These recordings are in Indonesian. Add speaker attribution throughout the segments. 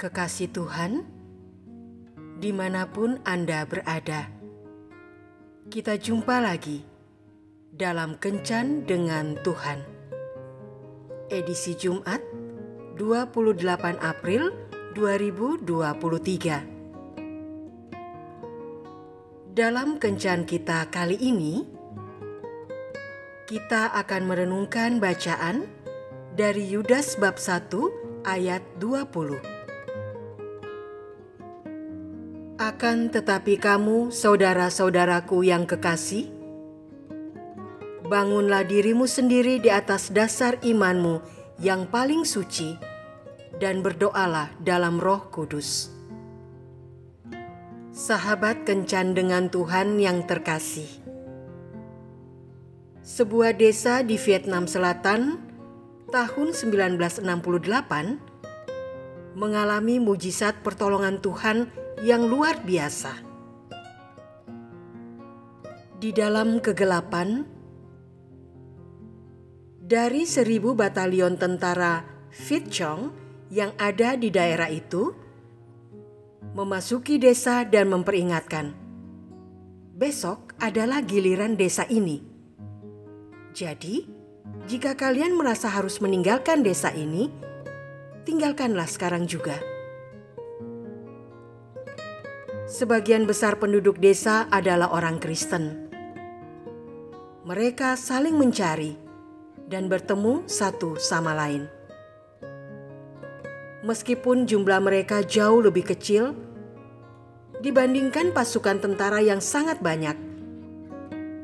Speaker 1: kekasih Tuhan, di mana pun Anda berada, kita jumpa lagi dalam Kencan dengan Tuhan. Edisi Jumat 28 April 2023. Dalam Kencan kita kali ini, kita akan merenungkan bacaan dari Yudas bab 1 ayat 20. Akan tetapi kamu, saudara-saudaraku yang kekasih, bangunlah dirimu sendiri di atas dasar imanmu yang paling suci, dan berdoalah dalam Roh Kudus. Sahabat kencan dengan Tuhan yang terkasih, sebuah desa di Vietnam Selatan tahun 1968 mengalami mujizat pertolongan Tuhan yang luar biasa. Di dalam kegelapan, dari seribu batalion tentara Viet Cong yang ada di daerah itu, memasuki desa dan memperingatkan, besok adalah giliran desa ini. Jadi, jika kalian merasa harus meninggalkan desa ini, tinggalkanlah sekarang juga. Sebagian besar penduduk desa adalah orang Kristen. Mereka saling mencari dan bertemu satu sama lain. Meskipun jumlah mereka jauh lebih kecil dibandingkan pasukan tentara yang sangat banyak,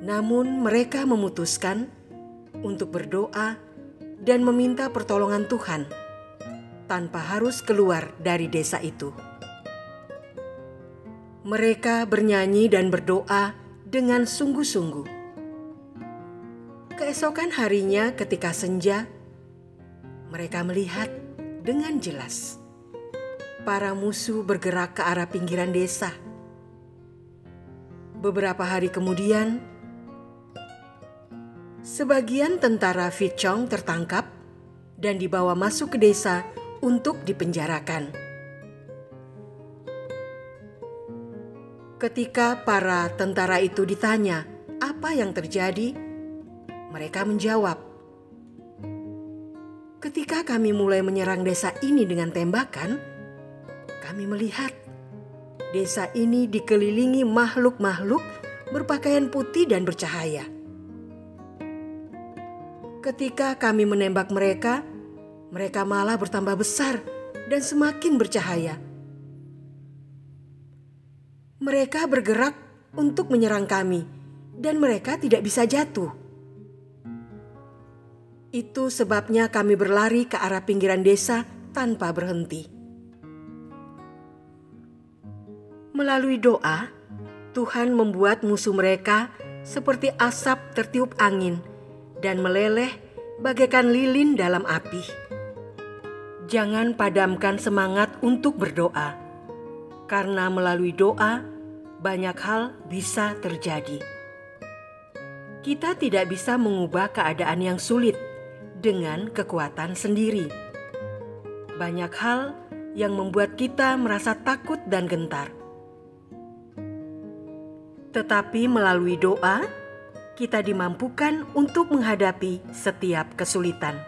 Speaker 1: namun mereka memutuskan untuk berdoa dan meminta pertolongan Tuhan tanpa harus keluar dari desa itu. Mereka bernyanyi dan berdoa dengan sungguh-sungguh. Keesokan harinya, ketika senja, mereka melihat dengan jelas para musuh bergerak ke arah pinggiran desa. Beberapa hari kemudian, sebagian tentara Vichong tertangkap dan dibawa masuk ke desa untuk dipenjarakan. Ketika para tentara itu ditanya apa yang terjadi, mereka menjawab, "Ketika kami mulai menyerang desa ini dengan tembakan, kami melihat desa ini dikelilingi makhluk-makhluk berpakaian putih dan bercahaya. Ketika kami menembak mereka, mereka malah bertambah besar dan semakin bercahaya." Mereka bergerak untuk menyerang kami, dan mereka tidak bisa jatuh. Itu sebabnya kami berlari ke arah pinggiran desa tanpa berhenti. Melalui doa, Tuhan membuat musuh mereka seperti asap tertiup angin dan meleleh bagaikan lilin dalam api. Jangan padamkan semangat untuk berdoa karena melalui doa banyak hal bisa terjadi. Kita tidak bisa mengubah keadaan yang sulit dengan kekuatan sendiri. Banyak hal yang membuat kita merasa takut dan gentar. Tetapi melalui doa, kita dimampukan untuk menghadapi setiap kesulitan.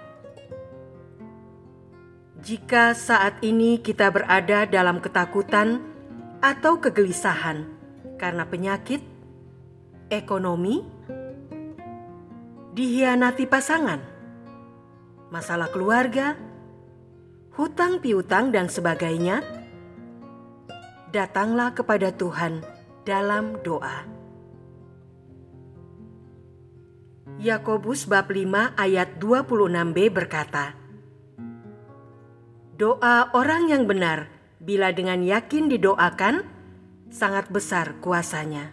Speaker 1: Jika saat ini kita berada dalam ketakutan atau kegelisahan karena penyakit, ekonomi, dihianati pasangan, masalah keluarga, hutang piutang, dan sebagainya, datanglah kepada Tuhan dalam doa. Yakobus bab 5 ayat 26b berkata, Doa orang yang benar bila dengan yakin didoakan sangat besar kuasanya.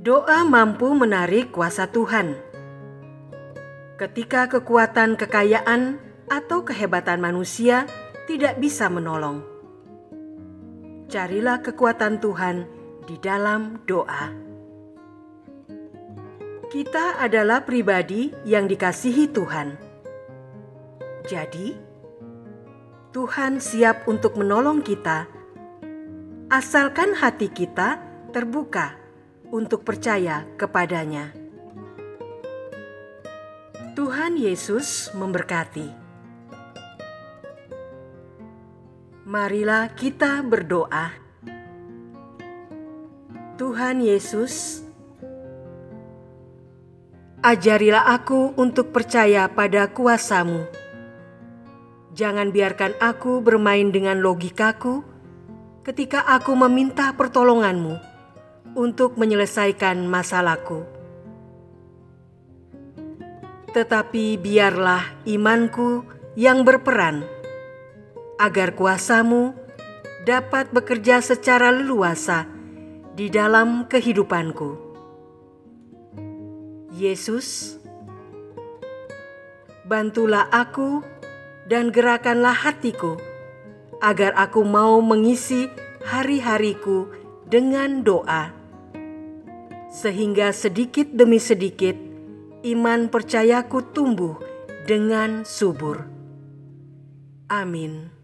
Speaker 1: Doa mampu menarik kuasa Tuhan. Ketika kekuatan kekayaan atau kehebatan manusia tidak bisa menolong, carilah kekuatan Tuhan di dalam doa. Kita adalah pribadi yang dikasihi Tuhan jadi, Tuhan siap untuk menolong kita, asalkan hati kita terbuka untuk percaya kepadanya. Tuhan Yesus memberkati. Marilah kita berdoa. Tuhan Yesus, ajarilah aku untuk percaya pada kuasamu. Jangan biarkan aku bermain dengan logikaku ketika aku meminta pertolonganmu untuk menyelesaikan masalahku tetapi biarlah imanku yang berperan, agar kuasamu dapat bekerja secara leluasa di dalam kehidupanku. Yesus, bantulah aku dan gerakanlah hatiku, agar aku mau mengisi hari-hariku dengan doa, sehingga sedikit demi sedikit iman percayaku tumbuh dengan subur. Amin.